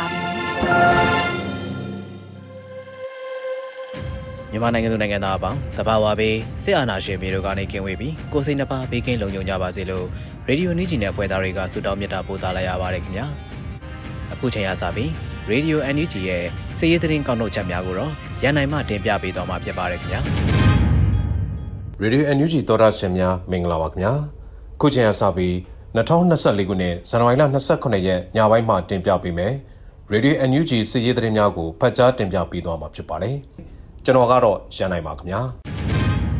ါပြီ မြန်မာနိုင်ငံသူနိုင်ငံသားအပေါင်းတဘာဝပေးစစ်အာဏာရှင်ပြည်တို့ကနေကင်းဝေးပြီးကိုစိတ်နှပါဘေးကင်းလုံခြုံကြပါစေလို့ရေဒီယိုနီးဂျီနဲ့ဖွဲ့သားတွေကဆုတောင်းမြတ်တာပို့သလာရပါတယ်ခင်ဗျာအခုချိန်ရစပြီးရေဒီယို NUG ရဲ့စည်ရေးသတင်းကောက်နှုတ်ချက်များကိုတော့ရန်နိုင်မှတင်ပြပေးသွားမှာဖြစ်ပါတယ်ခင်ဗျာရေဒီယို NUG သောတာရှင်များမင်္ဂလာပါခင်ဗျာခုချိန်ရစပြီး2024ခုနှစ်ဇန်နဝါရီလ29ရက်ညပိုင်းမှာတင်ပြပေးမယ် ရေဒီယို NUG စီရေးသတင်းများကိုဖတ်ကြားတင်ပြပေးသွားမှာဖြစ်ပါတယ်။ကျွန်တော်ကတော့ရန်နိုင်ပါခင်ဗျာ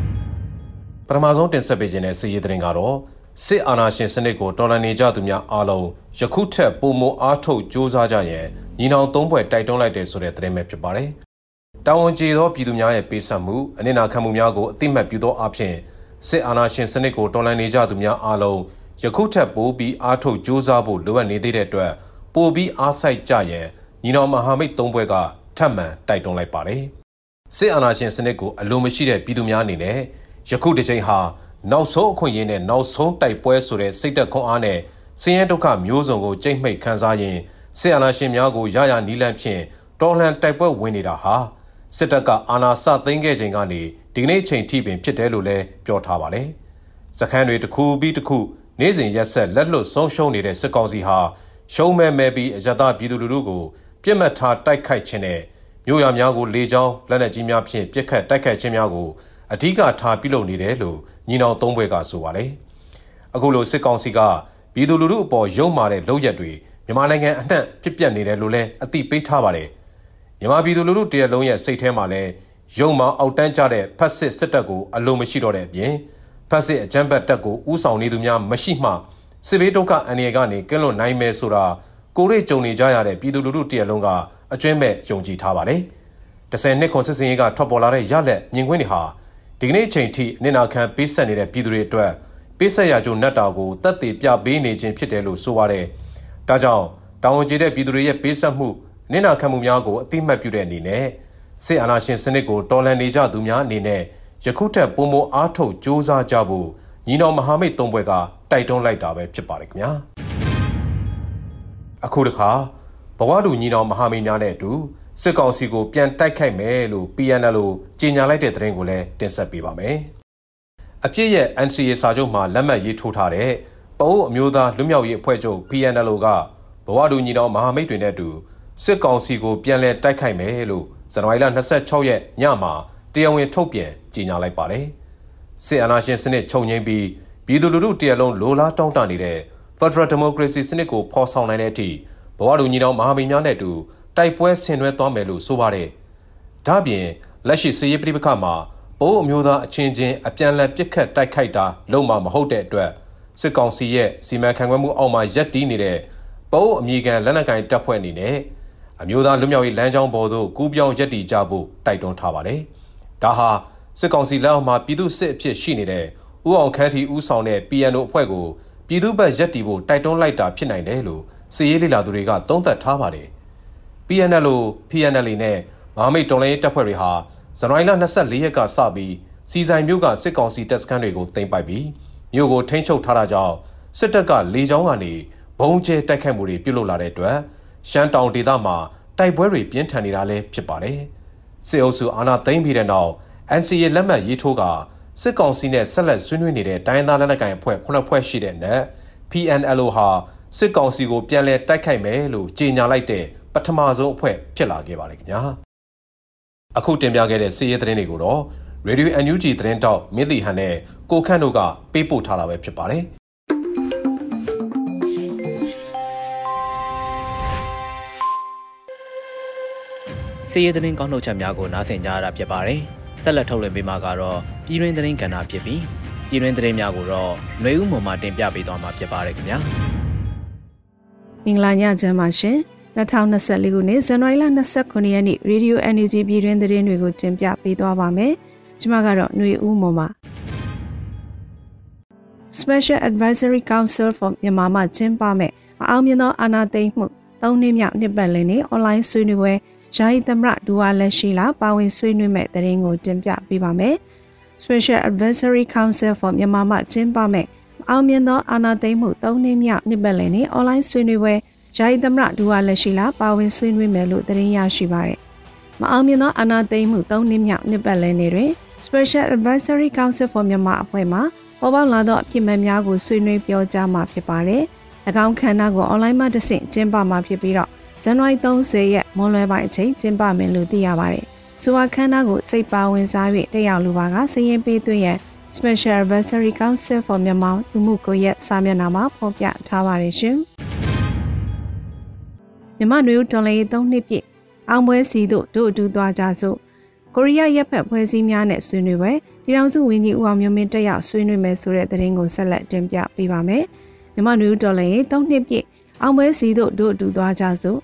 ။ပထမဆုံးတင်ဆက်ပေးခြင်းတဲ့စီရေးသတင်းကတော့စစ်အာဏာရှင်စနစ်ကိုတော်လှန်နေကြသူများအားလုံးယခုထက်ပိုမိုအားထုတ်ကြိုးစားကြရန်ညီနောင်သုံးဖွဲ့တိုက်တွန်းလိုက်တယ်ဆိုတဲ့သတင်းပဲဖြစ်ပါတယ်။တာဝန်ကျေသောပြည်သူများရဲ့ပေးဆပ်မှုအနစ်နာခံမှုများကိုအတိမတ်ပြုသောအဖြစ်စစ်အာဏာရှင်စနစ်ကိုတော်လှန်နေကြသူများအားလုံးယခုထက်ပိုပြီးအားထုတ်ကြိုးစားဖို့လိုအပ်နေသေးတဲ့အတွက် ပိုပြီးအားစိုက်ကြရန်ညီနောင်မဟာမိတ်သုံးဘွဲကထပ်မံတိုက်တွန်းလိုက်ပါတယ်စစ်အာဏာရှင်စနစ်ကိုအလိုမရှိတဲ့ပြည်သူများအနေနဲ့ယခုတစ်ချိန်ဟာနောက်ဆုံးအခွင့်အရေးနဲ့နောက်ဆုံးတိုက်ပွဲဆိုတဲ့စိတ်သက်ခွန်အားနဲ့ဆင်းရဲဒုက္ခမျိုးစုံကိုကြိတ်မိတ်ခံစားရင်စစ်အာဏာရှင်များကိုရရနီးလန့်ဖြင့်တော်လှန်တိုက်ပွဲဝင်နေတာဟာစစ်တပ်ကအာဏာစသိမ်းခဲ့ချိန်ကနေဒီကနေ့ချိန်ထိပင်ဖြစ်တယ်လို့လည်းပြောထားပါတယ်။စခန်းတွေတစ်ခုပြီးတစ်ခုနေ့စဉ်ရက်ဆက်လက်လွတ်ဆုံးရှုံးနေတဲ့စစ်ကောင်စီဟာ ရှုံးမဲ့မဲ့ပြီးအယတာပြည်သူလူထုကိုပြစ်မှတ်ထားတိုက်ခိုက်ခြင်းနဲ့မြို့ရများကိုလေကြောင်းလက်နက်ကြီးများဖြင့်ပစ်ခတ်တိုက်ခိုက်ခြင်းများကိုအဓိကထားပြုလုပ်နေတယ်လို့ညီနောင်သုံးဘွဲကဆိုပါတယ်။အခုလိုစစ်ကောင်စီကပြည်သူလူထုအပေါ်ရုံမာတဲ့လုပ်ရက်တွေမြန်မာနိုင်ငံအနှံ့ဖြစ်ပျက်နေတယ်လို့လည်းအသိပေးထားပါတယ်။မြန်မာပြည်သူလူထုတရလုံးရဲ့စိတ်ထဲမှာလည်းရုံမာအောက်တန်းကြတဲ့ဖက်စစ်စစ်တပ်ကိုအလုံးမရှိတော့တဲ့အပြင်ဖက်စစ်အကြမ်းဖက်တပ်ကိုဥဆောင်နေသူများမရှိမှ စစ်ဘေးဒုက္ခအန္တရာယ်ကနေကင်းလွတ်နိုင်မယ်ဆိုတာကိုရိတ်ကြုံနေကြရတဲ့ပြည်သူလူထုတရလုံးကအကျွမ်းမဲ့ယုံကြည်ထားပါတယ်။၁၀နှစ်ခွန်စစ်စင်ရေးကထွက်ပေါ်လာတဲ့ရလက်မြင်ကွင်းတွေဟာဒီကနေ့ချိန်ထိအနစ်နာခံပေးဆက်နေတဲ့ပြည်သူတွေအတွက်ပေးဆက်ရကြုံနတ်တာကိုတက်တည်ပြပေးနေခြင်းဖြစ်တယ်လို့ဆိုပါတယ်။ဒါကြောင့်တောင်ဝန်ကျေးတဲ့ပြည်သူတွေရဲ့ပေးဆက်မှုအနစ်နာခံမှုများကိုအတိမတ်ပြုတဲ့အနေနဲ့စစ်အာဏာရှင်စနစ်ကိုတော်လှန်နေကြသူများအနေနဲ့ယခုထက်ပုံမအားထုတ်စ조사ကြဖို့ ညီတော်မဟာမိတ်သုံးဘွဲကတိုက်တွန်းလိုက်တာပဲဖြစ်ပါတယ်ခင်ဗျာအခုတခါဘဝတူညီတော်မဟာမိတ်များနဲ့အတူစစ်ကောင်စီကိုပြန်တိုက်ခိုက်မယ်လို့ PNL လို့ကြေညာလိုက်တဲ့သတင်းကိုလည်းတင်ဆက်ပေးပါမယ်အပြစ်ရဲ့ NCA စာချုပ်မှာလက်မှတ်ရေးထိုးထားတဲ့ပအိုးအမျိုးသားလွတ်မြောက်ရေးအဖွဲ့ချုပ် PNL ကဘဝတူညီတော်မဟာမိတ်တွေနဲ့အတူစစ်ကောင်စီကိုပြန်လည်တိုက်ခိုက်မယ်လို့ဇန်နဝါရီလ26ရက်ညမှာတရားဝင်ထုတ်ပြန်ကြေညာလိုက်ပါတယ် စစ်အာဏာရှင်စနစ်ချုပ်ငြိမ်းပြီးပြည်သူလူထုတရလုံးလိုလားတောင်းတနေတဲ့ Federal Democracy စနစ်ကိုဖော်ဆောင်နိုင်တဲ့အထိဘဝတူညီတော်မဟာမိတ်များနဲ့အတူတိုက်ပွဲဆင်နွှဲသွားမယ်လို့ဆိုပါတယ်။ဒါ့ပြင်လက်ရှိစစ်ရေးပဋိပက္ခမှာပိုးအမျိုးသားအချင်းချင်းအပြန်အလှန်ပစ်ခတ်တိုက်ခိုက်တာလုံးဝမဟုတ်တဲ့အတွက်စစ်ကောင်စီရဲ့စီမံခန့်ခွဲမှုအောက်မှာရပ်တည်နေတဲ့ပိုးအမိခံလက်နက်ကိုင်တပ်ဖွဲ့အနေနဲ့အမျိုးသားလွတ်မြောက်ရေးလမ်းကြောင်းပေါ်သို့ကူးပြောင်းရပ်တည်ကြဖို့တိုက်တွန်းထားပါတယ်။ဒါဟာ စစ်ကောင်စီလက်အောက်မှာပြည်သူစစ်အဖြစ်ရှိနေတဲ့ဥအောင်ခန်းတီဦးဆောင်တဲ့ PNO အဖွဲ့ကိုပြည်သူ့ဘက်ရပ်တည်ဖို့တိုက်တွန်းလိုက်တာဖြစ်နိုင်တယ်လို့စီရေးလေလာသူတွေကသုံးသပ်ထားပါတယ်။ PNL လို့ PNL နဲ့မဟာမိတ်တော်လှန်ရေးတပ်ဖွဲ့တွေဟာဇန်နဝါရီလ24ရက်ကစပြီးစီဆိုင်မြို့ကစစ်ကောင်စီတပ်စခန်းတွေကိုတင်ပိုက်ပြီးမြို့ကိုထိန်းချုပ်ထားတာကြောင့်စစ်တပ်ကလေကြောင်းကနေဘုံကျဲတိုက်ခိုက်မှုတွေပြုလုပ်လာတဲ့အတွက်ရှမ်းတောင်ဒေသမှာတိုက်ပွဲတွေပြင်းထန်နေတာလည်းဖြစ်ပါတယ်။စစ်အုပ်စုအာဏာသိမ်းပြီးတဲ့နောက် NCA လက်မှတ်ရေးထိုးကစစ်ကောင်စီနဲ့ဆက်လက်ဆွေးနွေးနေတဲ့တိုင်းသားလက်နက်ကိုင်အဖွဲ့ခုနှစ်ဖွဲ့ရှိတဲ့နဲ့ PNLO ဟာစစ်ကောင်စီကိုပြန်လည်တိုက်ခိုက်မယ်လို့ကြေညာလိုက်တဲ့ပထမဆုံးအဖွဲ့ဖြစ်လာခဲ့ပါတယ်ခင်ဗျာအခုတင်ပြခဲ့တဲ့စီးရဲသတင်းတွေကိုတော့ Radio NUG သတင်းတောက်မင်းတီဟန်နဲ့ကိုခန့်တို့ကပေးပို့ထားတာပဲဖြစ်ပါတယ်စီးရဲသတင်းကောင်းနှုတ်ချက်များကိုနားဆင်ကြရတာဖြစ်ပါတယ် ဆက်လက်ထုတ်လွှင့်ပေးမှာကတော့ပြည်တွင်းသတင်းကဏ္ဍဖြစ်ပြီးပြည်တွင်းသတင်းများကိုတော့ຫນွေဦးမှမှာတင်ပြပေးသွားမှာဖြစ်ပါတယ်ခင်ဗျာမင်္ဂလာညချမ်းပါရှင်2024ခုနှစ်ဇန်နဝါရီလ29ရက်နေ့ Radio NUG ပြည်တွင်းသတင်းတွေကိုတင်ပြပေးသွားပါမယ်ကျွန်မကတော့ຫນွေဦးမှမှာ Special Advisory Council for မြန်မာမှကျင်းပမဲ့မအောင်မြင်သောအာဏာသိမ်းမှု၃နှစ်မြောက်နှစ်ပတ်လည်နေ့ online ဆွေးနွေးပွဲ ယာယီသမရဒူဝါလက်ရှိလာပါဝင်ဆွေးနွေးမဲ့တဲ့ရင်ကိုတင်ပြပေးပါမယ်။ Special Advisory Council for မြန်မာမှကျင်းပမဲ့အောင်မြင်သောအာဏာသိမ်းမှု၃နှစ်မြောက်နှစ်ပတ်လည်နေ့ online ဆွေးနွေးပွဲယာယီသမရဒူဝါလက်ရှိလာပါဝင်ဆွေးနွေးမယ်လို့သတင်းရရှိပါရယ်။မအောင်မြင်သောအာဏာသိမ်းမှု၃နှစ်မြောက်နှစ်ပတ်လည်နေ့တွင် Special Advisory Council for မြန်မာအဖွဲ့မှပေါ်ပေါက်လာသောအဖြစ်မှန်များကိုဆွေးနွေးပြောကြားမှာဖြစ်ပါတယ်။၎င်းခန္ဓာကိုအွန်လိုင်းမှာတဆင့်ကျင်းပမှာဖြစ်ပြီးတော့ ဇန်နဝါရီ30ရက်မွန်းလွဲပိုင်းအချိန်ကျင်းပမယ်လို့သိရပါတယ်။ဆိုပါခန်းနာကိုစိတ်ပါဝင်စား၍တက်ရောက်လူပါကစရင်ပေးသွင်းရန် Special Advisory Council for Myanmar လူမှုကွန်ရက်စာမျက်နှာမှာဖော်ပြထားပါတယ်ရှင်။မြန်မာ့နွေဦးတော်လေး3နှစ်ပြည့်အောင်ပွဲစီတို့တို့အတူသွားကြစို့ကိုရီးယားရပ်ဖက်ဖွဲ့စည်းများနဲ့ဆွေးနွေးပွဲပြည်ထောင်စုဝန်ကြီးဦးအောင်မျိုးမင်းတက်ရောက်ဆွေးနွေးမယ်ဆိုတဲ့သတင်းကိုဆက်လက်တင်ပြပေးပါမယ်။မြန်မာ့နွေဦးတော်လေး3နှစ်ပြည့်အောင်ပွဲစီတို့တို့အတူသွားကြစို့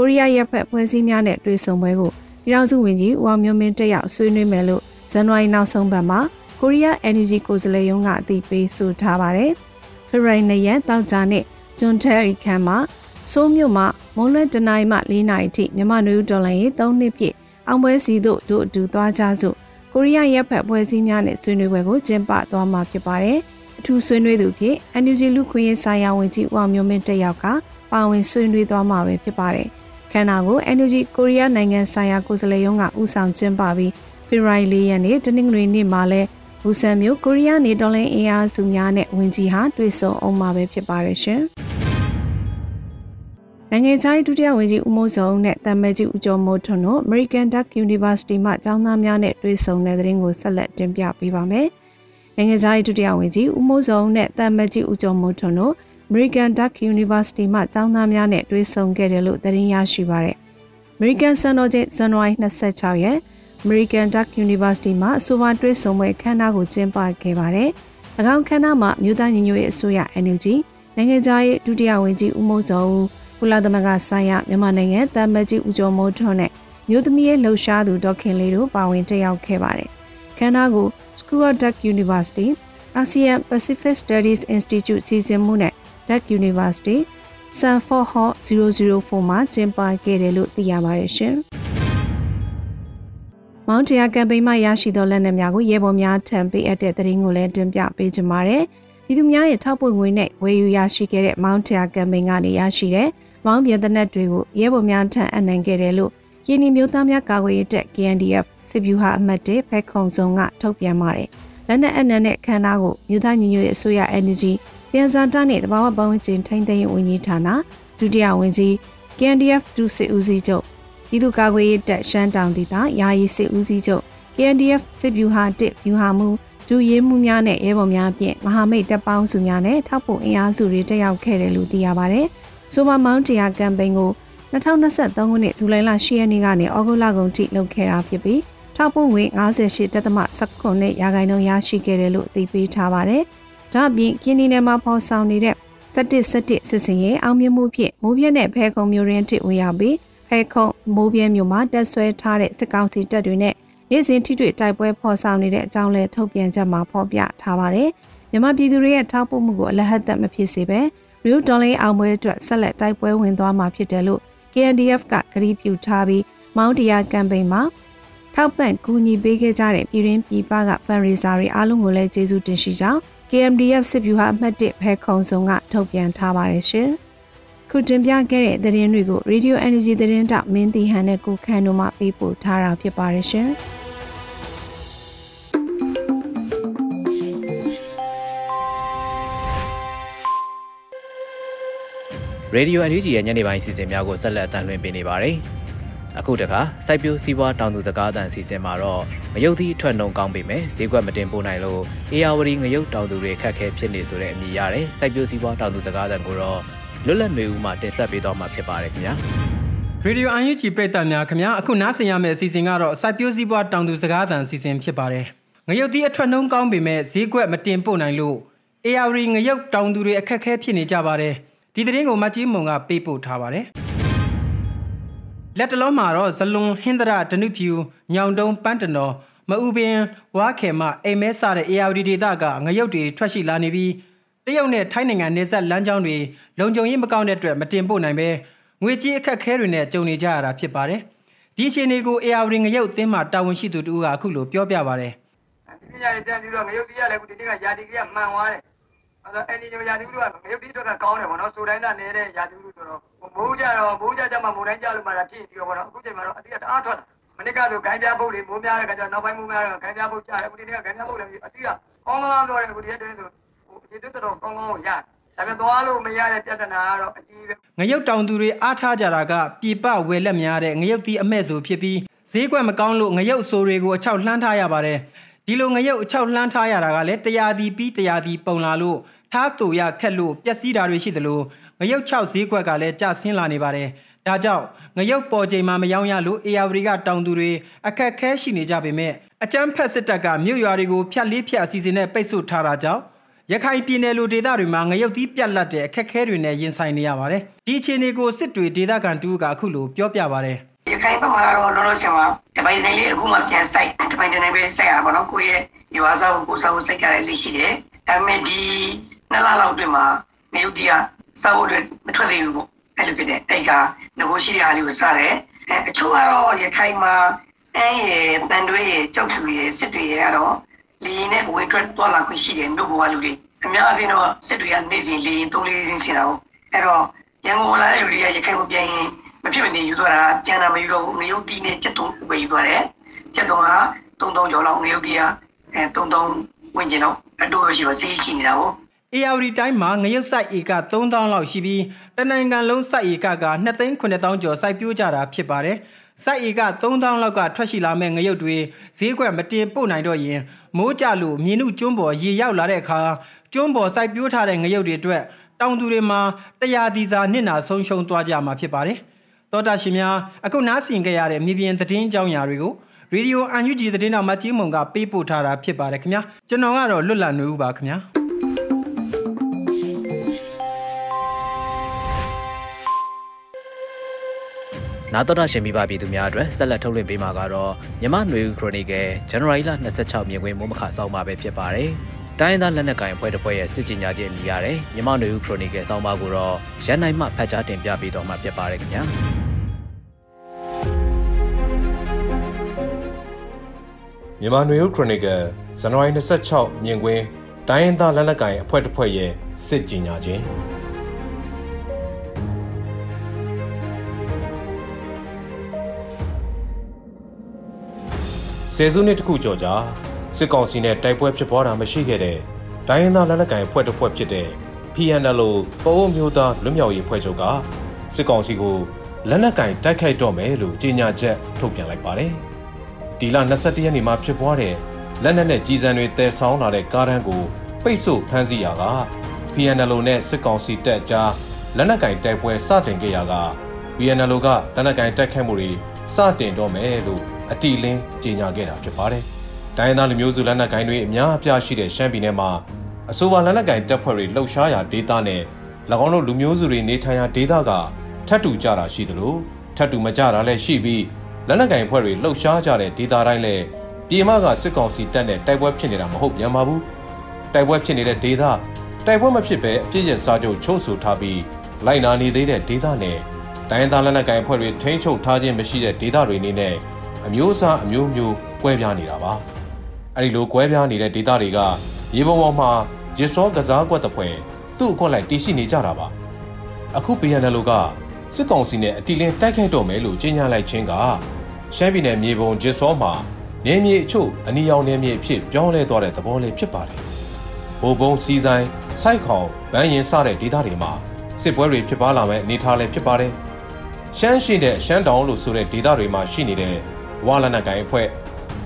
ကိုရီးယားရပ်ဖက်ဖွဲ့စည်းများနဲ့တွေ့ဆုံပွဲကိုပြည်ထောင်စုဝန်ကြီးဦးအောင်မျိုးမင်းတက်ရောက်ဆွေးနွေးမယ်လို့ဇန်နဝါရီနောက်ဆုံးပတ်မှာကိုရီးယား Energy ကိုယ်စားလှယ်ရုံးကအသိပေးဆိုထားပါတယ်။ဖေဖော်ဝါရီ၂ရက်တောက်ကြနေ့ဂျွန်တဲရီခမ်းမှာစိုးမြို့မှာမွန်းလွဲတနိုင်းမှ၄နာရီထိမြန်မာနွေဦးဒေါ်လာရေး၃နှစ်ပြည့်အောင်ပွဲစီတို့တို့အတူသွားကြစို့ကိုရီးယားရပ်ဖက်ဖွဲ့စည်းများနဲ့ဆွေးနွေးပွဲကိုကျင်းပသွားမှာဖြစ်ပါတယ်။အထူးဆွေးနွေးသူဖြစ် NUG လူခွင့်ရေးဆိုင်ရာဝန်ကြီးဦးအောင်မျိုးမင်းတက်ရောက်ကပါဝင်ဆွေးနွေးသွားမှာပဲဖြစ်ပါတယ်။ ခန္ဓာကို NUG ကိုရီးယားနိုင်ငံဆိုင်ရာကိုယ်စားလှယ်ရုံးကဦးဆောင်ကျင်းပပြီးဖေဖော်ဝါရီလရက်နေ့တနင်္ဂနွေနေ့မှာလဲဘူဆန်မြို့ကိုရီးယားနေတော်လင်းအင်အားစုများနဲ့ဝင်ကြီးဟာတွေ့ဆုံအောင်မှာပဲဖြစ်ပါတယ်ရှင်။နိုင်ငံခြားရေးဒုတိယဝန်ကြီးဦးမိုးစုံနဲ့တမ်မဲကြီးဦးကျော်မိုးထွန်းတို့ American Duck University မှကျောင်းသားများနဲ့တွေ့ဆုံတဲ့သတင်းကိုဆက်လက်တင်ပြပေးပါမယ်။နိုင်ငံခြားရေးဒုတိယဝန်ကြီးဦးမိုးစုံနဲ့တမ်မဲကြီးဦးကျော်မိုးထွန်းတို့ American Duck University မှကျောင်းသားများနဲ့တွေ့ဆုံခဲ့တယ်လို့သတင်းရရှိပါရယ်။ American စံတော်ချိန်ဇန်နဝါရီ26ရက် American Duck University မှာအဆိုပါတွေ့ဆုံပွဲခမ်းနားကိုကျင်းပခဲ့ပါတယ်။၎င်းခမ်းနားမှာမြို့သားညီညွတ်ရေးအစိုးရ NUG နိုင်ငံသားရေးဒုတိယဝန်ကြီးဦးမိုးစောဦးကုလသမဂ္ဂဆိုင်ရာမြန်မာနိုင်ငံတမ်မကြီးဦးကျော်မိုးထွန်းနဲ့မြို့သမီးရဲ့လှုပ်ရှားသူဒေါခင်လေးတို့ပါဝင်တက်ရောက်ခဲ့ပါတယ်။ခမ်းနားကို School of Duck University ASEAN Pacific Studies Institute စီစဉ်မှုနဲ့ Duck University Sanford Hall 004မှာကျင်းပခဲ့တယ်လို့သိရပါတယ်ရှင်။မောင်တရာကမ်ပိန်းမှရရှိသောလက်နက်များကိုရဲဘော်များထံပေးအပ်တဲ့သတင်းကိုလည်းတင်ပြပေးကြပါမယ်။ပြည်သူများရဲ့ထောက်ပံ့ငွေနဲ့ဝယ်ယူရရှိခဲ့တဲ့မောင်တရာကမ်ပိန်းကနေရရှိတဲ့မောင်ပြည်သက်နက်တွေကိုရဲဘော်များထံအနှံခဲ့တယ်လို့ကင်းနီမျိုးသားများကာကွယ်ရေးတပ် KNDF စစ်ဗျူဟာအမှတ်၁ဖက်ခုံစုံကထုတ်ပြန်ပါတယ်။လက်နက်အနှံတဲ့ခန္ဓာကိုမြို့သားညီညွတ်ရေးအစိုးရ Energy ပြန်စာတနဲ့တဘာဝပတ်ဝန်းကျင်ထိန်းသိမ်းရေးဝန်ကြီးဌာနဒုတိယဝန်ကြီး KNDF ဒုစစ်ဦးစီးချုပ်ပြည်သူ့ကာကွယ်ရေးတပ်ရှမ်းတောင်ဒေသယာယီစစ်ဦးစီးချုပ် KNDF စစ်ဗျူဟာတစ်ဗျူဟာမှုဒူရဲမှုများနဲ့ရဲဘော်များဖြင့်မဟာမိတ်တပ်ပေါင်းစုများနဲ့ထောက်ပို့အင်အားစုတွေတက်ရောက်ခဲ့တယ်လို့သိရပါဗျ။ဆိုပါမောင်းတရာကမ်ပိန်းကို2023ခုနှစ်ဇူလိုင်လ10ရက်နေ့ကနေဩဂုတ်လကုန်ထိလုပ်ခဲ့တာဖြစ်ပြီးထောက်ပို့ငွေ58.19ရာခိုင်နှုန်းရရှိခဲ့တယ်လို့အသိပေးထားပါတယ်။ ဒါ့အပြင်ကင်းနီနယ်မှာပေါ်ဆောင်နေတဲ့စက်တစ်စက်တစ်စစ်စင်ရဲ့အောင်မြင်မှုဖြင့်မိုးပြဲနဲ့ဖဲခုံမျိုးရင်းတစ်ဝင်ရောက်ပြီးဖဲခုံမိုးပြဲမျိုးမှာတက်ဆွဲထားတဲ့စစ်ကောင်စီတပ်တွေနဲ့နေ့စဉ်ထိတွေ့တိုက်ပွဲဖော်ဆောင်နေတဲ့အကြောင်းလဲထုတ်ပြန်ချက်မှာဖော်ပြထားပါတယ်။မြန်မာပြည်သူတွေရဲ့ထောက်ပို့မှုကိုအလဟတ်သက်မဖြစ်စေပဲရီယိုဒေါ်လင်းအောင်ပွဲအတွက်ဆက်လက်တိုက်ပွဲဝင်သွားမှာဖြစ်တယ်လို့ KNDF ကကတိပြုထားပြီးမောင်းတရားကမ်ပိန်းမှာထောက်ပံ့ကူညီပေးခဲ့ကြတဲ့ပြည်ရင်းပြည်ပကဖန်ရီဇာတွေအားလုံးကိုလည်းကျေးဇူးတင်ရှိကြောင်း KMDF စစ်ဗျူဟာအမှတ်1ဖဲခုံစုံကထုတ်ပြန်ထားပါတယ်ရှင်။ခုတင်ပြခဲ့တဲ့သတင်းတွေကို Radio Energy သတင်းတောက်မင်းတီဟန်နဲ့ကိုခန့်တို့မှပေးပို့ထားတာဖြစ်ပါတယ်ရှင်။ရေဒီယို NUG ရဲ့ညနေပိုင်းစီစဉ်များကိုဆက်လက်အသံလွှင့်ပေးနေပါတယ်။ အခုတခါစိုက်ပျိုးစီးပွားတောင်သူစကားအသံစီစဉ်မှာတော့ငရုတ်သီးအထွက်နှုံကောင်းပေမဲ့ဈေးကွက်မတင်ပို့နိုင်လို့အေယာဝတီငရုတ်တောင်သူတွေခက်ခဲဖြစ်နေဆိုတဲ့အမည်ရတယ်။စိုက်ပျိုးစီးပွားတောင်သူစကားအသံကိုတော့လွတ်လပ်နေဦးမှတင်ဆက်ပေးတော့မှာဖြစ်ပါတယ်ခင်ဗျာ။ရေဒီယိုအန်ယူဂျီပရိသတ်များခင်ဗျာအခုနားဆင်ရမယ့်အစီအစဉ်ကတော့စိုက်ပျိုးစီးပွားတောင်သူစကားအသံအစီအစဉ်ဖြစ်ပါတယ်။ငရုတ်သီးအထွက်နှုံကောင်းပေမဲ့ဈေးကွက်မတင်ပို့နိုင်လို့အေယာဝတီငရုတ်တောင်သူတွေအခက်ခဲဖြစ်နေကြပါတယ်။ဒီသတင်းကိုမတ်ကြီးမုံကပေးပို့ထားပါတယ် လက်တလုံးမှာတော့ဇလွန်ဟင်္ဒရဒနုဖြူညောင်တုံးပန်းတနော်မအူပင်ဝါခေမအိမ်မဲစတဲ့ ARD ဒေသကငရုတ်တွေထွက်ရှိလာနေပြီးတရုတ်နဲ့ထိုင်းနိုင်ငံနယ်စပ်လမ်းကြောင်းတွေလုံခြုံရေးမကောင်းတဲ့အတွက်မတင်ပို့နိုင်ပဲငွေကြေးအခက်ခဲတွေနဲ့ကြုံနေကြရတာဖြစ်ပါတယ်ဒီအခြေအနေကို ARD ငရုတ်အသင်းမှတာဝန်ရှိသူတူကအခုလိုပြောပြပါတယ်ဒီပညာတွေပြန်ပြီးတော့ငရုတ်တရားလည်းခုဒီနေ့ကယာတီကမှန်သွားတယ်အဲ့တော့အန်ဒီနိုရာသီဥတုကငရုတ်တိအတွက်ကကောင်းတယ်ပေါ့နော်ဆိုတိုင်းသာနေတဲ့ရာသီဥတုဆိုတော့မိုးကြတော့မိုးကြကြမှာမိုးတိုင်းကြလို့မှလာဖြစ်ပြီးတော့ပေါ့နော်အခုချိန်မှာတော့အတိအတအားထွက်လာမနစ်ကဆိုဂိုင်းပြားပုတ်တွေမိုးများတဲ့ခါကျတော့နောက်ပိုင်းမိုးများတော့ဂိုင်းပြားပုတ်ကြတယ်အခုဒီနေ့ကဂိုင်းပြားပုတ်လည်းအတိကကောင်းကောင်းပြောတယ်အခုဒီနေ့ဆိုဟိုဒီတက်တော့ကောင်းကောင်းရတယ်ဒါပေမဲ့သွားလို့မရတဲ့ပြဿနာကတော့အကြီးပဲငရုတ်တောင်သူတွေအားထားကြတာကပြပဝယ်လက်များတဲ့ငရုတ်တီးအမဲ့ဆိုဖြစ်ပြီးဈေးကွက်မကောင်းလို့ငရုတ်ဆိုတွေကိုအချောက်လှမ်းထားရပါတယ်ဒီလိုငရုတ်အချောက်လှမ်းထားရတာကလည်းတရားဒီပြီးတရားဒီပုံလာလို့ထားတူရခက်လို့ပျက်စီးတာတွေရှိသလို ငရုတ်6ဈေးကွက်ကလည်းကျဆင်းလာနေပါတယ်။ဒါကြောင့်ငရုတ်ပေါ်ချိန်မှာမယောင်းရလို့အေယာဝတီကတောင်သူတွေအခက်ခဲရှိနေကြပေမဲ့အကြမ်းဖက်စစ်တပ်ကမြို့ရွာတွေကိုဖျက်လေးဖျက်အစီအစဉ်နဲ့ပိတ်ဆို့ထားတာကြောင့်ရခိုင်ပြည်နယ်လိုဒေသတွေမှာငရုတ်သီးပြတ်လတ်တဲ့အခက်ခဲတွေနဲ့ရင်ဆိုင်နေရပါတယ်။ဒီအခြေအနေကိုစစ်တွေဒေသခံတူကအခုလိုပြောပြပါတယ်။ရခိုင်ဘက်မှာတော့လောလောဆယ်မှာတပိုင်တိုင်းလေးအခုမှပြန်ဆိုင်တပိုင်တိုင်းပဲဆိုင်ရပါတော့ကိုယ့်ရဲ့ရွာစားကိုကိုစားကိုစိတ်ကြတဲ့လေးရှိတယ်။ဒါပေမဲ့ဒီနှစ်လလောက်အတွင်းမှာငရုတ်တီးက စားဖို့အတွက်မထွက်သေးဘူးပေါ့အဲ့လိုဖြစ်တဲ့အဲ့ကငကိုရှိတဲ့အားလေးကိုစားတယ်အဲအချို့ကတော့ရခိုင်မှာအဲရဲ့တန်တွဲရဲ့ကြောက်ဖြူရဲ့စစ်တွေရဲ့ကတော့လီနဲ့အဝင်ထွက်သွားလာခွင့်ရှိတယ်မြို့ပေါ်ကလူတွေအများအပြားတော့စစ်တွေကနေစဉ်လီသုံးလေးစင်းစင်တာဟုတ်အဲ့တော့ရန်ကုန်လာတဲ့လူတွေကရခိုင်ကိုပြန်ရင်မဖြစ်မနေယူသွားတာကျန်တာမယူတော့ဘူးငရုတ်တီးနဲ့ချက်တုံးဝယ်ယူသွားတယ်ချက်တုံးက3000ကျော်လောက်ငရုတ်တီးကအဲ3000ဝန်းကျင်တော့အတူရှိပါစီးရှိနေတာဟု တ်အေယာဝတီတိုင်းမှာငရုတ်စိုက်ဧက3000လောက်ရှိပြီးတနိုင်ငံလုံးစိုက်ဧကက2,9000ကျော်စိုက်ပျိုးကြတာဖြစ်ပါတယ်။စိုက်ဧက3000လောက်ကထွက်ရှိလာမဲ့ငရုတ်တွေဈေးကွက်မတင်ပို့နိုင်တော့ရင်မိုးကြလို့မြင်းနုကျွန်းပေါ်ရေရောက်လာတဲ့အခါကျွန်းပေါ်စိုက်ပျိုးထားတဲ့ငရုတ်တွေအတွက်တောင်သူတွေမှာတရားဒီစာနစ်နာဆုံးရှုံးသွားကြမှာဖြစ်ပါတယ်။သောတာရှင်များအခုနားဆင်ကြရတဲ့မြေပြင်သတင်းကြောင်းရာတွေကိုရေဒီယိုအန်ယူဂျီသတင်းတော်မကြီးမုံကပေးပို့ထားတာဖြစ်ပါတယ်ခင်ဗျာကျွန်တော်ကတော့လွတ်လပ်နေဦးပါခင်ဗျာ။ နာတော်တာရှင်မိဘပြည်သူများအတွက်ဆက်လက်ထုတ်လွှင့်ပေးမှာကတော့မြမနွေဦးခရိုနီကယ်ဇန်နဝါရီလ26မြင်ကွင်းမိုးမခဆောင်းပါပဲဖြစ်ပါတယ်။တိုင်းသားလက်နက်ကိုင်အဖွဲ့တစ်ဖွဲ့ရဲ့စစ်ကြေညာခြင်းအမည်ရတဲ့မြမနွေဦးခရိုနီကယ်ဆောင်းပါကိုတော့ရန်နိုင်မှဖတ်ကြားတင်ပြပေးတော့မှာဖြစ်ပါတယ်ခင်ဗျာ။မြန်မာနွေဦးခရိုနီကယ်ဇန်နဝါရီ26မြင်ကွင်းတိုင်းရင်းသားလက်နက်ကိုင်အဖွဲ့တစ်ဖွဲ့ရဲ့စစ်ကြေညာခြင်း ဆယ်စုနှစ်တခုကျော်ကြာစစ်ကောင်စီနဲ့တိုက်ပွဲဖြစ်ပွားတာမရှိခဲ့တဲ့တိုင်းရင်းသားလက်နက်ကိုင်အဖွဲ့တစ်ဖွဲ့ဖြစ်တဲ့ PNL ပအိုးမျိုးသားလွတ်မြောက်ရေးဖွဲ့ချုပ်ကစစ်ကောင်စီကိုလက်နက်ကင်တိုက်ခိုက်တော့မယ်လို့ကြေညာချက်ထုတ်ပြန်လိုက်ပါတယ်။ဒီလ22ရက်နေ့မှာဖြစ်ပွားတဲ့လက်နက်နဲ့ကြီးစံတွေတည်ဆောင်းလာတဲ့ကားတန်းကိုပိတ်ဆို့ဖမ်းဆီးရာက PNL နဲ့စစ်ကောင်စီတပ်ကြားလက်နက်ကင်တိုက်ပွဲစတင်ခဲ့ရာက PNL ကလက်နက်ကင်တိုက်ခိုက်မှုတွေစတင်တော့မယ်လို့ အတီလင်းကြေညာခဲ့တာဖြစ်ပါတယ်။တိုင်းသားလူမျိုးစုလက်နက်ကိုင်တွေအများအပြားရှိတဲ့ရှမ်းပြည်နယ်မှာအဆိုပါလက်နက်ကိုင်တပ်ဖွဲ့တွေလှုပ်ရှားရာဒေသနဲ့၎င်းတို့လူမျိုးစုတွေနေထိုင်ရာဒေသကထပ်တူကြတာရှိသလိုထပ်တူမကြတာလည်းရှိပြီးလက်နက်ကင်ဖွဲ့တွေလှုပ်ရှားကြတဲ့ဒေသတိုင်းလည်းပြည်မကစစ်ကောင်စီတပ်နဲ့တိုက်ပွဲဖြစ်နေတာမဟုတ်ပြန်ပါဘူးတိုက်ပွဲဖြစ်နေတဲ့ဒေသတိုက်ပွဲမဖြစ်ပဲအပြည့်ရစားချုပ်ချုပ်ဆိုထားပြီးလိုက်နာနေသေးတဲ့ဒေသနဲ့တိုင်းသားလက်နက်ကင်ဖွဲ့တွေထိန်းချုပ်ထားခြင်းမရှိတဲ့ဒေသတွေနေနဲ့ အမျိုးအစားအမျိုးမျိုးကွဲပြားနေတာပါအဲ့ဒီလိုကွဲပြားနေတဲ့ဒေသတွေကရေပုံပေါ်မှာရစ်စောကစားကွက်တဲ့ဖွဲ့သူ့အခွက်လိုက်တည်ရှိနေကြတာပါအခု BNL ကစစ်ကောင်စီနဲ့အတီလင်းတိုက်ခိုက်တော့မယ်လို့ကြေညာလိုက်ခြင်းကရှမ်းပြည်နယ်မြေပုံဂျစ်စောမှာနေမြေအချို့အနီရောင်နေမြေအဖြစ်ပြောင်းလဲသွားတဲ့သဘောလေးဖြစ်ပါတယ်။ဘိုးဘုံစီဆိုင်စိုက်ခေါင်ဗန်းရင်စတဲ့ဒေသတွေမှာစစ်ပွဲတွေဖြစ်ပွားလာမဲ့အနေအထားလည်းဖြစ်ပါတယ်။ရှမ်းရှိတဲ့ရှမ်းတောင်လို့ဆိုတဲ့ဒေသတွေမှာရှိနေတဲ့ ဝါလနက်ကိုင်အဖွဲ့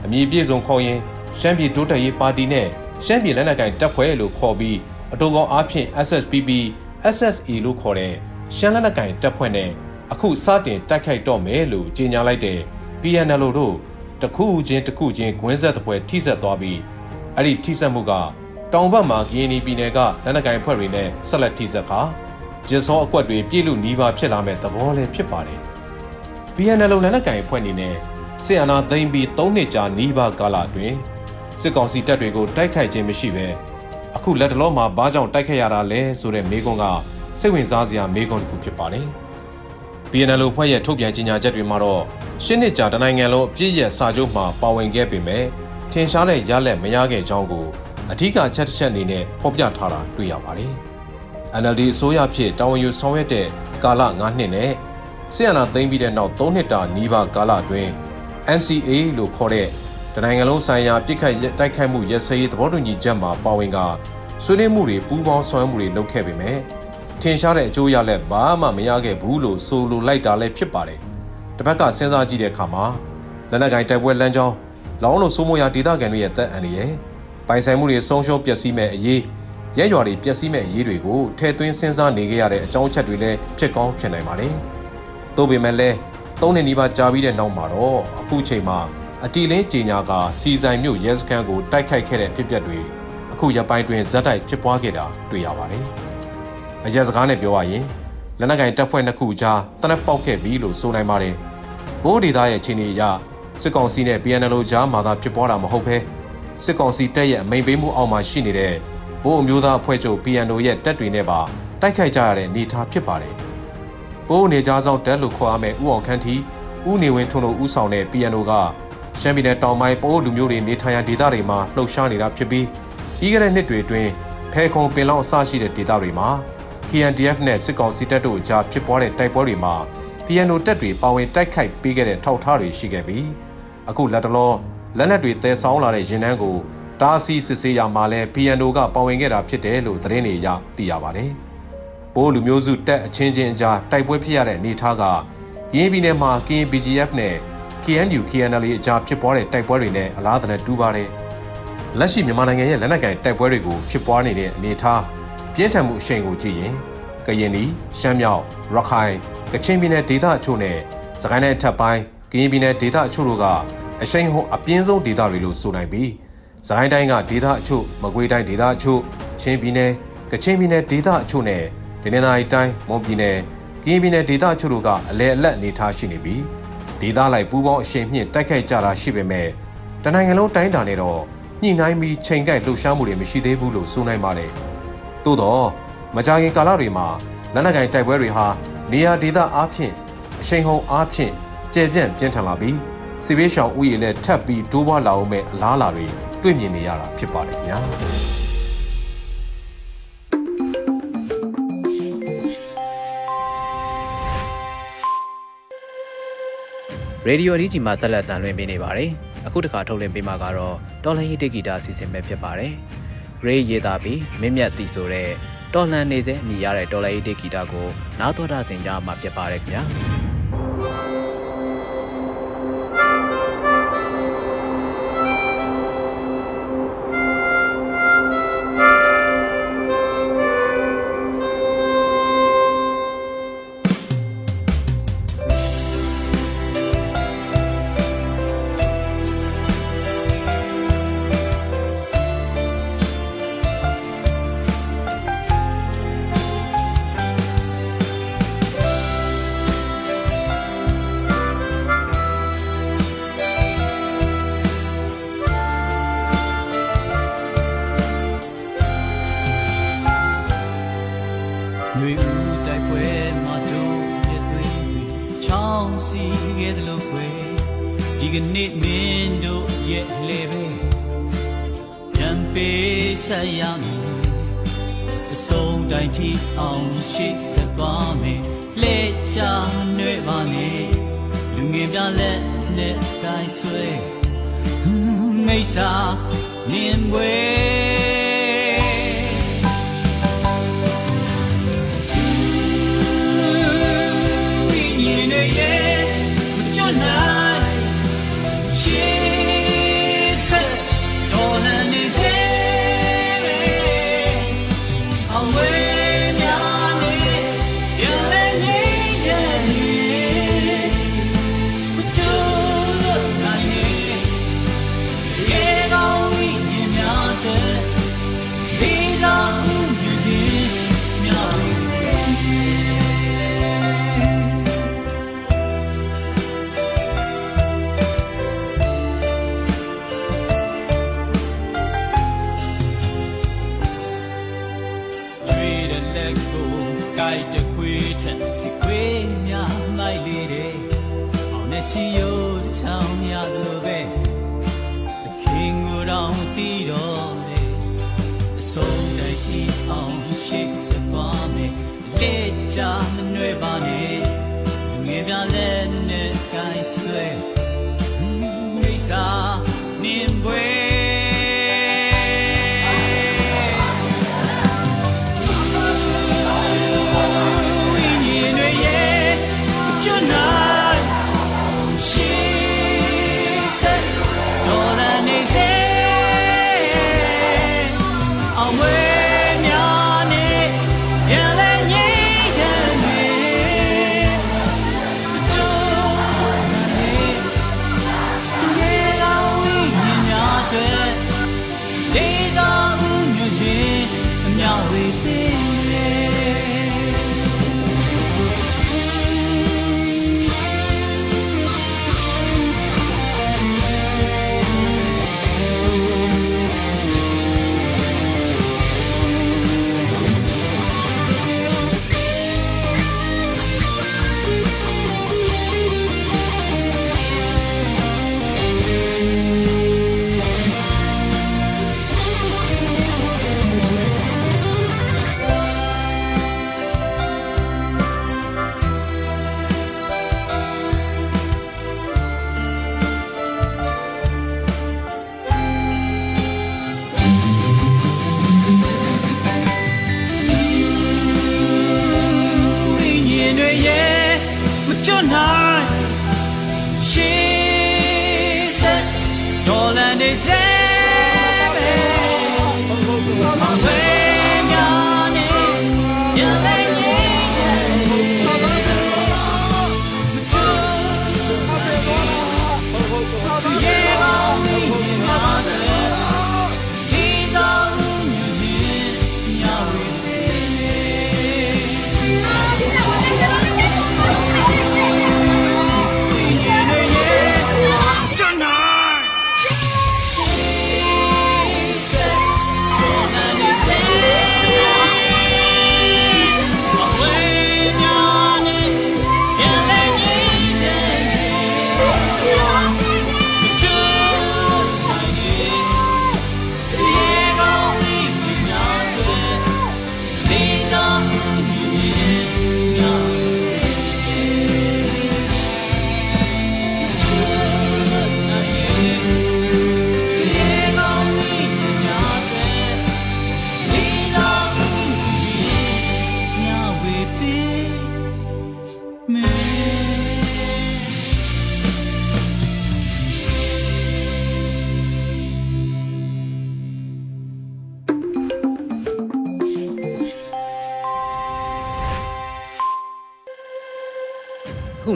အမည်ပြည့်စုံခေါ်ရင်ရှမ်းပြည်တိုးတက်ရေးပါတီနဲ့ရှမ်းပြည်လက်နက်ကိုင်တပ်ဖွဲ့လို့ခေါ်ပြီးအတူကောအားဖြင့် SSPP SSE လို့ခေါ်တဲ့ရှမ်းလက်နက်ကိုင်တပ်ဖွဲ့နဲ့အခုစတင်တိုက်ခိုက်တော့မယ်လို့ကြေညာလိုက်တဲ့ PNL တို့တခုချင်းတခုချင်းဂွင်းဆက်တဲ့ဖွဲ့ထိဆက်သွားပြီးအဲ့ဒီထိဆက်မှုကတောင်ဘက်မှာကရင်ပြည်နယ်ကလက်နက်ကိုင်ဖွဲ့တွေနဲ့ဆက်လက်ထိဆက်ခါဂျစ်စောအကွက်တွေပြည့်လို့နီးပါဖြစ်လာမဲ့သဘောလည်းဖြစ်ပါတယ်။ PNL လက်နက်ကိုင်ဖွဲ့အနေနဲ့ စစ်အာဏာသိမ်းပြီး၃နှစ်ကြာနီးပါးကာလအတွင်းစစ်ကောင်စီတပ်တွေကိုတိုက်ခိုက်ခြင်းမရှိဘဲအခုလက်တလုံးမှာဘာကြောင့်တိုက်ခိုက်ရတာလဲဆိုတဲ့မေးခွန်းကစိတ်ဝင်စားစရာမေးခွန်းတစ်ခုဖြစ်ပါတယ်။ PNL ဖွဲ့ရဲ့ထုတ်ပြန်ကြေညာချက်တွေမှာတော့ရှင်းနှစ်ကြာတနိုင်ငံလုံးအပြည့်ရဲ့စာချုပ်မှာပါဝင်ခဲ့ပေမဲ့ထင်ရှားတဲ့ရလက်မရခဲ့ကြောင်းကိုအထူးချက်တစ်ချက်အနေနဲ့ဖော်ပြထားတာတွေ့ရပါတယ်။ NLD အစိုးရဖြစ်တာဝန်ယူဆောင်ရွက်တဲ့ကာလ9နှစ်နဲ့ဆီယနာသိမ်းပြီးတဲ့နောက်3နှစ်တာနီးပါးကာလအတွင်း NCA လို့ခေါ်တဲ့တနိုင်ငံလုံးဆိုင်ရာပြစ်ခတ်တိုက်ခိုက်မှုရစရေးသဘောတူညီချက်မှာပါဝင်ကဆွေးနွေးမှုတွေပူးပေါင်းဆောင်ရွက်မှုတွေလုပ်ခဲ့ပေမဲ့ထင်ရှားတဲ့အကျိုးရလက်ဘာမှမရခဲ့ဘူးလို့ဆိုလိုလိုက်တာလည်းဖြစ်ပါတယ်။တစ်ဖက်ကစဉ်းစားကြည့်တဲ့အခါမှာလက်နက်ကိုင်တိုက်ပွဲလမ်းကြောင်းလောင်းလို့စိုးမိုးရာဒေသခံတွေရဲ့တပ်အန္တရာယ်ပိုင်ဆိုင်မှုတွေဆုံးရှုံးပျက်စီးမဲ့အရေးရဲရွာတွေပျက်စီးမဲ့အရေးတွေကိုထည့်သွင်းစဉ်းစားနေကြရတဲ့အကြောင်းအချက်တွေလည်းဖြစ်ကောင်းဖြစ်နိုင်ပါတယ်။သို့ပေမဲ့လည်း သုံးနှစ်နီးပါးကြာပြီးတဲ့နောက်မှာတော့အခုချိန်မှာအတီလင်းကြီးညာကစီဆိုင်မြို့ရဲစခန်းကိုတိုက်ခိုက်ခဲ့တဲ့ဖြစ်ပျက်တွေအခုရပိုင်းတွင်ဇက်တိုက်ဖြစ်ပွားခဲ့တာတွေ့ရပါတယ်။အရက်စကားနဲ့ပြောရရင်လက်နက်ကင်တပ်ဖွဲ့နှစ်ခုကြားတနက်ပေါက်ခဲ့ပြီလို့ဆိုနိုင်ပါတယ်။ဘိုးဒေသရဲ့အခြေအနေအရစစ်ကောင်စီနဲ့ PNL ကြားမှာသာဖြစ်ပွားတာမဟုတ်ဘဲစစ်ကောင်စီတပ်ရဲ့အမိန်ပေးမှုအောက်မှာရှိနေတဲ့ဘိုးအမျိုးသားအဖွဲ့ချုပ် PNO ရဲ့တပ်တွေနဲ့ပါတိုက်ခိုက်ကြရတဲ့အနေအထားဖြစ်ပါတယ်။ ဘိုးနေကြားဆောင်တပ်လို့ခေါ်ရမယ့်ဥအောင်ခန်းတီဦးနေဝင်းထွန်းတို့ဦးဆောင်တဲ့ PNO ကရှမ်းပြည်နယ်တောင်ပိုင်းပိုးလူမျိုးတွေနေထိုင်ရာဒေသတွေမှာလှုပ်ရှားနေတာဖြစ်ပြီးပြီးခဲ့တဲ့နှစ်တွေအတွင်းဖဲခုံပင်လောင်းအစရှိတဲ့ဒေသတွေမှာ KNDF နဲ့စစ်ကောင်စီတပ်တို့အကြားဖြစ်ပွားတဲ့တိုက်ပွဲတွေမှာ PNO တပ်တွေပါဝင်တိုက်ခိုက်ပေးခဲ့တဲ့ထောက်ထားတွေရှိခဲ့ပြီးအခုလက်တလောလက်နက်တွေသယ်ဆောင်လာတဲ့ရင်နှန်းကိုတားဆီးစစ်ဆေးရမှာလဲ PNO ကပါဝင်ခဲ့တာဖြစ်တယ်လို့သတင်းတွေအရသိရပါတယ်။ ပိုးလူမျိုးစုတပ်အချင်းချင်းအကြားတိုက်ပွဲဖြစ်ရတဲ့အနေအထားကရင်းပြည်နယ်မှာ KNBGF နဲ့ KNU KNL အကြားဖြစ်ပွားတဲ့တိုက်ပွဲတွေနဲ့အလားတနဲ့တူပါတယ်။လက်ရှိမြန်မာနိုင်ငံရဲ့လက်နက်ကိုင်တိုက်ပွဲတွေကိုဖြစ်ပွားနေတဲ့အနေအထားပြင်းထန်မှုအရှိန်ကိုကြည့်ရင်ကရင်ပြည်ရှမ်းမြောက်ရခိုင်ကချင်ပြည်နယ်ဒေသအချို့နဲ့စကိုင်းတိုင်းထပ်ပိုင်းကရင်ပြည်နယ်ဒေသအချို့တို့ကအရှိန်ဟိုအပြင်းဆုံးဒေသတွေလို့ဆိုနိုင်ပြီးစကိုင်းတိုင်းကဒေသအချို့မကွေးတိုင်းဒေသအချို့ချင်းပြည်နယ်ကချင်ပြည်နယ်ဒေသအချို့နဲ့ ဒနင်္သာရီတိုင်းမွန်ပြည်နယ်ကရင်ပြည်နယ်ဒေသအချို့တို့ကအလဲအလက်အနေထားရှိနေပြီးဒေသလိုက်ပူးပေါင်းအရှိန်မြင့်တိုက်ခိုက်ကြတာရှိပေမဲ့တနိုင်ငံလုံးတိုင်းတာနဲ့တော့ညှိနှိုင်းပြီးချိန်ကိုက်လှုပ်ရှားမှုတွေမရှိသေးဘူးလို့ဆိုနိုင်ပါတယ်။သို့တော့မကြာခင်ကာလတွေမှာလက်နက်ကိုင်တိုက်ပွဲတွေဟာနေရာဒေသအားဖြင့်အရှိန်ဟုန်အားဖြင့်ကျယ်ပြန့်ပြင်းထန်လာပြီးစစ်ဘေးရှောင်ဥယျာဉ်လည်းထပ်ပြီးတိုးပွားလာအောင်မဲ့အလားအလာတွေတွေ့မြင်နေရတာဖြစ်ပါတယ်ခင်ဗျာ။ ရေဒီယိုအဒီဂျီမှာဆက်လက်တန်လွှင့်ပေးနေပါတယ်။အခုတစ်ခါထုတ်လွှင့်ပေးမှာကတော့တော်လန်ဟီတေဂီတာအစီအစဉ်ပဲဖြစ်ပါတယ်။ Gray ရေးသားပြီးမင်းမြတ်တီဆိုတဲ့တော်လန်နေစေအမိရတဲ့တော်လန်ဟီတေဂီတာကိုနားတော်တာဆင်ကြမှာဖြစ်ပါတယ်ခင်ဗျာ။ ပါနဲ့လူငယ်ပြလက်နဲ့တိုင်းဆွဲမိစ္ဆာမြင်ွယ် လိုက်လို့ကိုက်တခွေထန်စီခွေများလိုက်လေတဲ့အောင်နဲ့ချီယိုးချောင်းများလိုပဲတခင်ကိုတော့တီးတော့တဲ့အဆုံးတိုင်းချီအောင်ရှိစသွားမယ်လက်ချမနှွဲပါနဲ့ငယ်ပြလည်းနဲ့ကိုက်ဆွဲမိစားနင်ပွဲ see ခု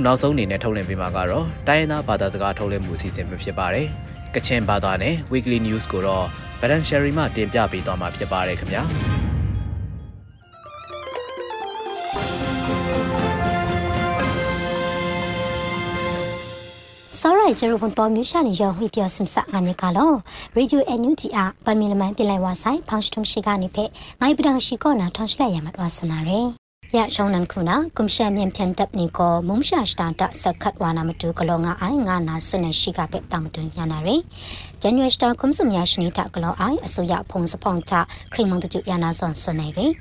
နောက်ဆုံးအနေနဲ့ထုတ်လွှင့်ပေးမှာကတော့တိုင်းရင်းသားဘာသာစကားထုတ်လွှင့်မှုအစီအစဉ်ပဲဖြစ်ပါတယ်။ကချင်ဘာသာနဲ့ Weekly News ကိုတော့ Baran Sherry မှတင်ပြပေးသွားမှာဖြစ်ပါတယ်ခင်ဗျာ။စောရိုင်ဂျေရိုဘွန်ပေါ်မြူရှာနေရောဝိပြောစင်စငါနေကလောရေဒီယိုအန်ယူဂျီအပန်မီလမန်ပြလိုက်ဝါဆိုင်ဖောင်စတုံရှိကနေဖက်ငိုင်ပဒံရှိကောနာထွန်ရှလက်ရမှာတော့ဆနာရယ် ရရှောင်းနန်ခုနာကွန်ရှမ်မြန်ဖြန်တပ်နီကိုမုံရှာစတာတစခတ်ဝါနာမတူကလောငါအိုင်ငါနာဆွနေရှိကပဲတမတွညာနာရယ်ဂျန်နွေစတာကွန်ဆုမြရှနီတကလောအိုင်အစိုးရဖုံစဖောင်ချခရိမန်တကျယာနာဆွန်ဆွနေရ ယ်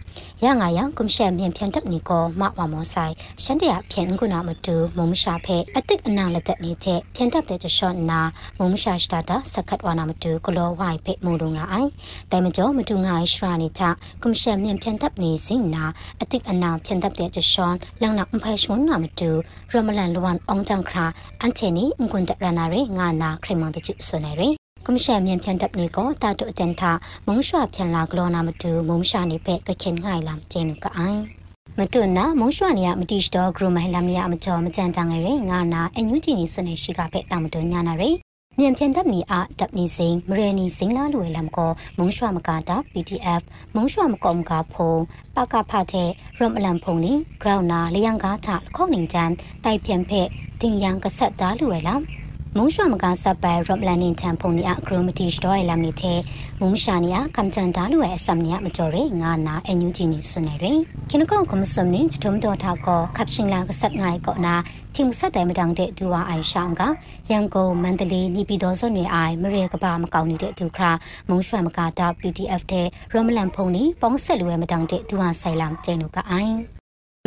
ရငါယကွန်ရှမ်မြန်ဖြန်တပ်နီကိုမဝါမောဆိုင်ရှန်တရဖြန်ခုနာမတူမုံရှာဖဲအတစ်အနာလက်တက်နေတဲ့ဖြန်တပ်တဲ့ချရှော့နာမုံရှာစတာတစခတ်ဝါနာမတူကလောဝိုင်ဖဲမူလုံငါအိုင်တိုင်မကျော်မတူငါရှရာနီချကွန်ရှမ်မြန်ဖြန်တပ်နေစင်နာအတစ်အနာဖြန်တပ်တဲ့ချရှွန်လန်းနာအဖဲရှွန်နာမတူရမလ န်လဝန်အောင်ဂျန်ခရာအန်ချေနီငွန်တရနာရေငါနာခရိမန်တကျဆွနေရေကမရှင်မြန်ဖြန်တပ်နေကိုတာတုအတန်ထမုံရွှဖြန်လာဂလောနာမတူမုံရှာနေဖက်ကခင်ငိုင်လာကျင်းကအိုင်မတွနာမုံရွှနေရမတိစတော့ဂရမိုင်လာမရမကျော်မကြန်တန်ငယ်ရငါနာအန်ယူဂျီနီဆွနေရှိကဖက်တာမတွညာနာရမြန်ဖြန်တပ်နီအားတပ်နီစိန်မရနီစိန်လာလွယ်လမ်ကိုမုံရွှမကာတာ PDF မုံရွှမကောမကဖုံပကဖတဲ့ရမလမ်ဖုံနီဂရောင်းနာလျံကားချခေါနင်ချန်တိုက်ပြန်ဖက်တင်ယံကဆက်သားလွယ်လမ် မုံရွှမကဆပ်ပိုင်ရော့လန်နင်တန်ဖုန်နီအဂရိုမတီစတော့လမ်နီတဲ့မုံရှာနီယာကမ်ချန်ဒါလူရဲ့အစမ်နီယာမကျော်ရငါနာအန်ယူဂျီနီဆွနေရခင်ကောကမစမ်နီချတုံတော်တာကောကပ်ရှင်လာကဆက်ငိုင်ကောနာချင်းဆက်တယ်မတောင်တဲ့ဒူဝါအိုင်ရှောင်းကရန်ကုန်မန္တလေးနေပြည်တော်စွန်တွေအိုင်မရေကပါမကောင်းနေတဲ့ဒူခရာမုံရွှမ်မကာတာ PDF တဲ့ရမလန်ဖုန်နီပေါင်းဆက်လူရဲ့မတောင်တဲ့ဒူဝါဆိုင်လမ်ကျင်းတို့ကအိုင်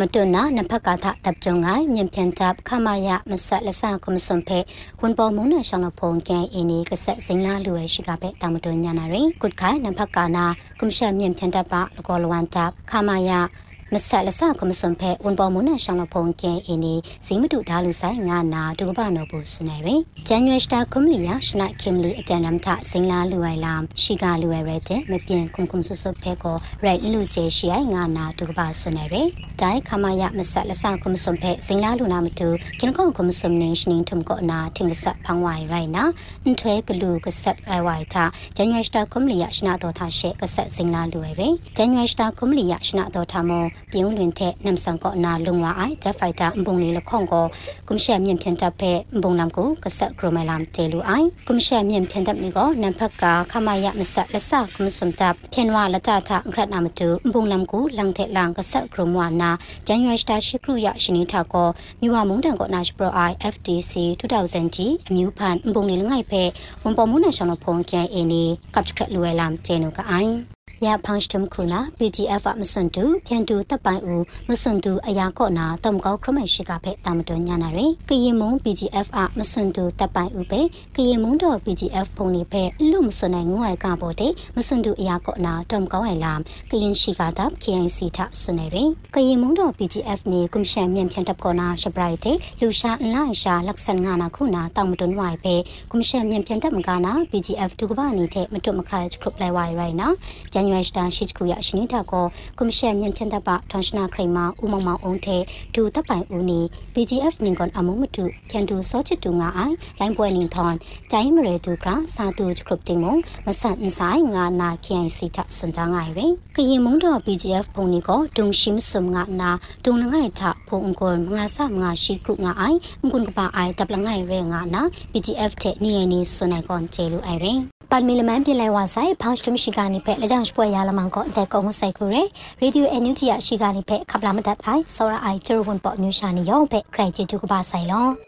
မတွနာနဖက်ကသာတပ်ကြုံငိုင်းမြင်ပြန်တပ်ခမယမဆက်လဆာကွန်ဆွန်ဖေဝန်ပေါ်မုံနရှောင်းလဖုန်ကန်အင်းနီကဆက်စင်လာလူရဲ့ရှိကပဲတာမတွညာနာရင်ကုတ်ခိုင်နဖက်ကနာကွန်ရှက်မြင်ပြန်တပ်ပါလကောလဝန်တပ်ခမယ မဆက်လဆကမစွန်ဖဲဝန်ပေါ်မနရှောင်းလဖုန်ကဲအင်းဒီဇီမတူဒါလူဆိုင်ငါနာဒုကပနောဘူးစနေရင်ဂျန်နွေစတာကွန်လီယာရှနာကင်လီအတန်ရမ်ထစင်လာလူဝိုင်လာရှိကလူဝဲရဲတဲ့မပြင်းကွန်ကွန်ဆဆဖဲကိုရိုက်လူကျေရှိအိုင်ငါနာဒုကပစနေရင်ဒိုင်ခမယမဆက်လဆကမစွန်ဖဲစင်လာလူနာမတူကင်ကွန်ကွန်စွန်နေရှနင်းထုံကောနာထင်ဆက်ဖန်ဝိုင်ရိုင်နာအန်ထွဲကလူကဆက်ရိုင်ဝိုင်တာဂျန်နွေစတာကွန်လီယာရှနာတော်ထားရှဲကဆက်စင်လာလူဝဲရဲဂျန်နွေစတာကွန်လီယာရှနာတော်ထားမောပြုံးလွင်တဲ့နမ်ဆန်ကောနာလုံဝအိုင်ဂျက်ဖိုက်တာအပုံလေးလခေါန်ကိုကွန်ရှက်မြင့်ဖြန်တပ်ဖဲအပုံနမ်ကိုကဆက်ကရမလမ်တေလူအိုင်ကွန်ရှက်မြင့်ဖြန်တပ်နီကိုနမ်ဖက်ကခမယမဆက်လက်ဆကွန်ဆွမ်တပ်ဖြန်ဝလတထအခရတ်နာမတူအပုံနမ်ကိုလန်တဲ့လန်ကဆက်ကရမဝနာဂျန်ရွေစတာရှိကရရရှင်နီထာကိုမြဝမုန်တန်ကိုနာရှပရိုအိုင် FTC 2000ကြီးအမျိုးဖန်အပုံလေးလငိုက်ဖဲဝန်ပေါ်မှုနာရှောင်းဖုန်ကန်အင်းနီကပ်ချခလွယ်လမ်ကျေနုကအိုင် ရဖောင်းစတမ်ခုနာ PGF မစွန်တူပြန်တူတပ်ပိုင်ဦးမစွန်တူအရာကော့နာတမ်ကောက်ခရမရှိကဖဲတာမတော်ညာနာရယ်ကရင်မုံ PGF အမစွန်တူတပ်ပိုင်ဦးပဲကရင်မုံတော့ PGF ဖုန်နေဖဲလူမစွန်နိုင်ငွေကပေါ်တဲ့မစွန်တူအရာကော့နာတမ်ကောက်ဟဲလာကရင်ရှိကတပ် KNC ထစွန်နေရယ်ကရင်မုံတော့ PGF နေကွန်ရှန်မြန်ဖြန်တပ်ကောနာရှပရိုက်တဲ့လူရှာအလိုက်ရှာလက်ဆန်ငါနာခုနာတောင်မတွန်ဝိုင်ပဲကွန်ရှန်မြန်ဖြန်တပ်မကနာ PGF ဒုကဘာနေတဲ့မတွမခါချခုပလဲဝိုင်ရိုင်နာဂျန်전유하시다 시지구야 신이다고 금시에 년텐다바 전신아 크레마 우멍마 옹테 두 답바이 우니 BGF 닝건 아무무투 캔두 서치두가 아이 라인보에 닝턴 자이머레 두그라 사두 크롭팅몽 마산 인사이 나나 KNC 타 선장아이레 그이몽도 BGF 봉니고 동심 숨가나 동능아이타 봉골 마사 마시 크루가 아이 응군바 아이 답랑아이레 나나 BGF 테 니에니 소나건 제루 아이레 ပါမီလမန်ပြည်လဲဝါဆိုင်ဖောင်းစတမရှိကနေပဲလက်ကြောင့်ပွဲရလမန်ကောအတက်ကုံဆိုင်ခုရရေဒီယိုအန်ယူဂျီရရှိကနေဖက်ခပလာမတတ်အိုင်စောရအိုင်ကျရဝန်ပေါ့မျိုးရှာနေရောဖက်ခရိုက်ချီတူကပါဆိုင်လော